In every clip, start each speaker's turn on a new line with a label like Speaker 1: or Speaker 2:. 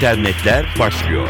Speaker 1: internetler başlıyor.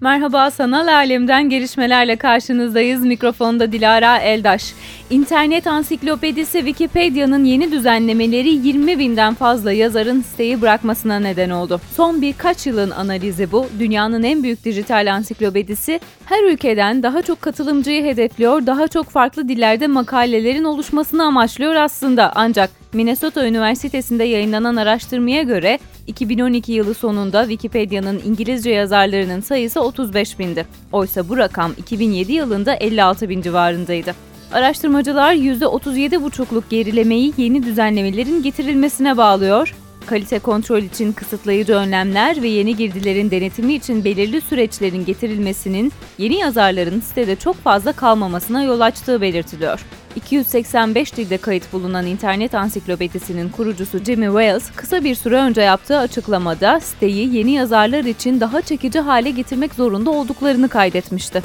Speaker 2: Merhaba, sanal alemden gelişmelerle karşınızdayız. Mikrofonda Dilara Eldaş. İnternet ansiklopedisi Wikipedia'nın yeni düzenlemeleri 20 binden fazla yazarın siteyi bırakmasına neden oldu. Son birkaç yılın analizi bu. Dünyanın en büyük dijital ansiklopedisi her ülkeden daha çok katılımcıyı hedefliyor, daha çok farklı dillerde makalelerin oluşmasını amaçlıyor aslında. Ancak Minnesota Üniversitesi'nde yayınlanan araştırmaya göre 2012 yılı sonunda Wikipedia'nın İngilizce yazarlarının sayısı 35 bindi. Oysa bu rakam 2007 yılında 56 bin civarındaydı. Araştırmacılar %37,5'luk gerilemeyi yeni düzenlemelerin getirilmesine bağlıyor. Kalite kontrol için kısıtlayıcı önlemler ve yeni girdilerin denetimi için belirli süreçlerin getirilmesinin yeni yazarların sitede çok fazla kalmamasına yol açtığı belirtiliyor. 285 dilde kayıt bulunan internet ansiklopedisinin kurucusu Jimmy Wales kısa bir süre önce yaptığı açıklamada siteyi yeni yazarlar için daha çekici hale getirmek zorunda olduklarını kaydetmişti.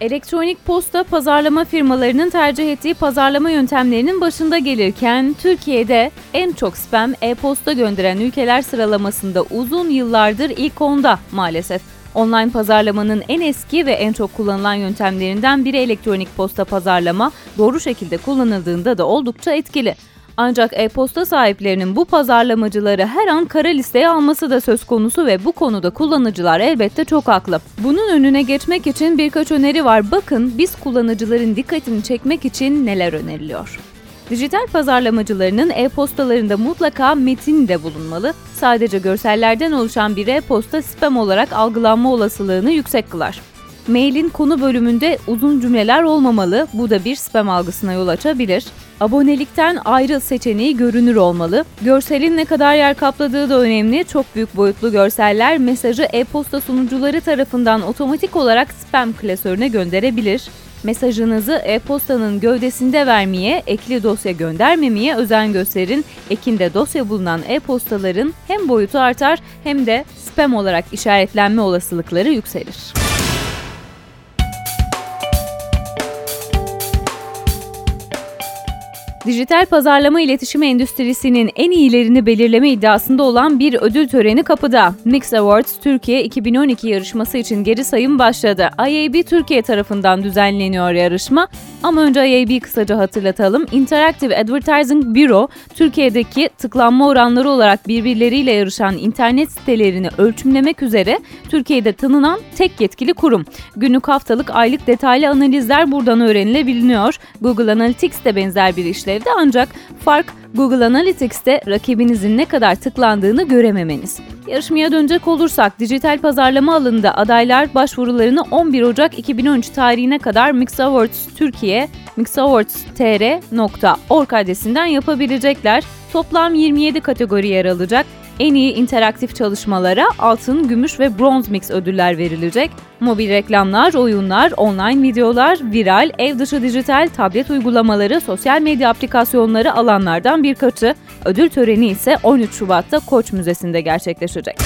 Speaker 2: Elektronik posta pazarlama firmalarının tercih ettiği pazarlama yöntemlerinin başında gelirken Türkiye'de en çok spam e-posta gönderen ülkeler sıralamasında uzun yıllardır ilk onda maalesef. Online pazarlamanın en eski ve en çok kullanılan yöntemlerinden biri elektronik posta pazarlama, doğru şekilde kullanıldığında da oldukça etkili. Ancak e-posta sahiplerinin bu pazarlamacıları her an kara listeye alması da söz konusu ve bu konuda kullanıcılar elbette çok haklı. Bunun önüne geçmek için birkaç öneri var. Bakın biz kullanıcıların dikkatini çekmek için neler öneriliyor. Dijital pazarlamacılarının e-postalarında mutlaka metin de bulunmalı. Sadece görsellerden oluşan bir e-posta spam olarak algılanma olasılığını yüksek kılar. Mailin konu bölümünde uzun cümleler olmamalı. Bu da bir spam algısına yol açabilir. Abonelikten ayrı seçeneği görünür olmalı. Görselin ne kadar yer kapladığı da önemli. Çok büyük boyutlu görseller mesajı e-posta sunucuları tarafından otomatik olarak spam klasörüne gönderebilir. Mesajınızı e-postanın gövdesinde vermeye, ekli dosya göndermemeye özen gösterin. Ekinde dosya bulunan e-postaların hem boyutu artar hem de spam olarak işaretlenme olasılıkları yükselir. Dijital pazarlama iletişimi endüstrisinin en iyilerini belirleme iddiasında olan bir ödül töreni kapıda. Mix Awards Türkiye 2012 yarışması için geri sayım başladı. IAB Türkiye tarafından düzenleniyor yarışma. Ama önce IAB kısaca hatırlatalım. Interactive Advertising Bureau, Türkiye'deki tıklanma oranları olarak birbirleriyle yarışan internet sitelerini ölçümlemek üzere Türkiye'de tanınan tek yetkili kurum. Günlük haftalık aylık detaylı analizler buradan öğrenilebiliyor. Google Analytics de benzer bir işlev işlevde ancak fark Google Analytics'te rakibinizin ne kadar tıklandığını görememeniz. Yarışmaya dönecek olursak dijital pazarlama alanında adaylar başvurularını 11 Ocak 2013 tarihine kadar Mix Awards Türkiye, mixawards.tr.org adresinden yapabilecekler. Toplam 27 kategori yer alacak. En iyi interaktif çalışmalara altın, gümüş ve bronz mix ödüller verilecek. Mobil reklamlar, oyunlar, online videolar, viral, ev dışı dijital, tablet uygulamaları, sosyal medya aplikasyonları alanlardan birkaçı. Ödül töreni ise 13 Şubat'ta Koç Müzesi'nde gerçekleşecek.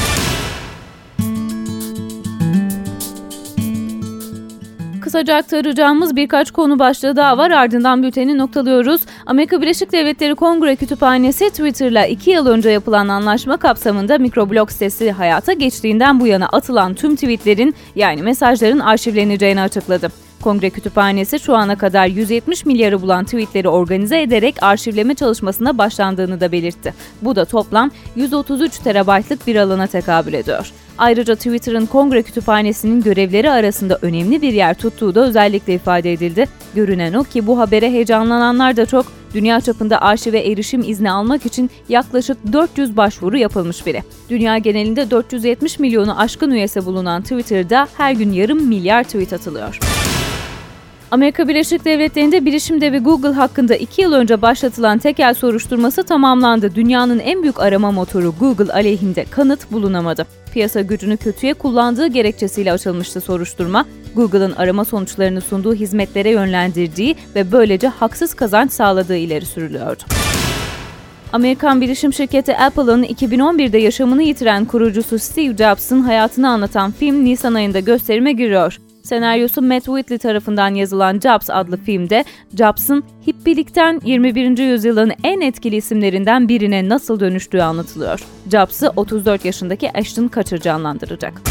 Speaker 2: Kısaca aktaracağımız birkaç konu başlığı daha var. Ardından bülteni noktalıyoruz. Amerika Birleşik Devletleri Kongre Kütüphanesi Twitter'la iki yıl önce yapılan anlaşma kapsamında mikroblog sitesi hayata geçtiğinden bu yana atılan tüm tweetlerin yani mesajların arşivleneceğini açıkladı. Kongre Kütüphanesi şu ana kadar 170 milyarı bulan tweetleri organize ederek arşivleme çalışmasına başlandığını da belirtti. Bu da toplam 133 terabaytlık bir alana tekabül ediyor. Ayrıca Twitter'ın Kongre Kütüphanesi'nin görevleri arasında önemli bir yer tuttuğu da özellikle ifade edildi. Görünen o ki bu habere heyecanlananlar da çok. Dünya çapında arşive erişim izni almak için yaklaşık 400 başvuru yapılmış biri. Dünya genelinde 470 milyonu aşkın üyesi bulunan Twitter'da her gün yarım milyar tweet atılıyor. Amerika Birleşik Devletleri'nde bilişim devi Google hakkında 2 yıl önce başlatılan tekel soruşturması tamamlandı. Dünyanın en büyük arama motoru Google aleyhinde kanıt bulunamadı. Piyasa gücünü kötüye kullandığı gerekçesiyle açılmıştı soruşturma. Google'ın arama sonuçlarını sunduğu hizmetlere yönlendirdiği ve böylece haksız kazanç sağladığı ileri sürülüyordu. Amerikan bilişim şirketi Apple'ın 2011'de yaşamını yitiren kurucusu Steve Jobs'ın hayatını anlatan film Nisan ayında gösterime giriyor. Senaryosu Matt Whitley tarafından yazılan Jobs adlı filmde Jobs'ın hippilikten 21. yüzyılın en etkili isimlerinden birine nasıl dönüştüğü anlatılıyor. Jobs'ı 34 yaşındaki Ashton Kutcher canlandıracak.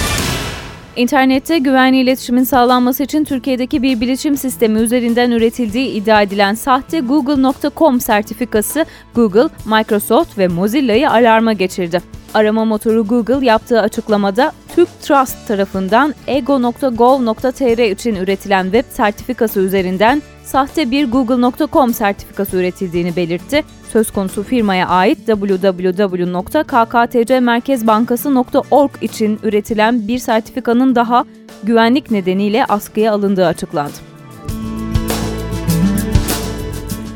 Speaker 2: İnternette güvenli iletişimin sağlanması için Türkiye'deki bir bilişim sistemi üzerinden üretildiği iddia edilen sahte Google.com sertifikası Google, Microsoft ve Mozilla'yı alarma geçirdi. Arama motoru Google yaptığı açıklamada Türk Trust tarafından ego.gov.tr için üretilen web sertifikası üzerinden sahte bir google.com sertifikası üretildiğini belirtti. Söz konusu firmaya ait www.kktcmerkezbankası.org için üretilen bir sertifikanın daha güvenlik nedeniyle askıya alındığı açıklandı.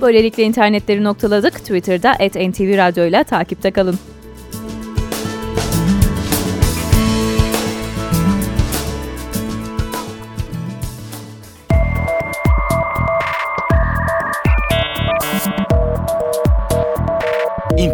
Speaker 2: Böylelikle internetleri noktaladık. Twitter'da @ntvradio ile takipte kalın.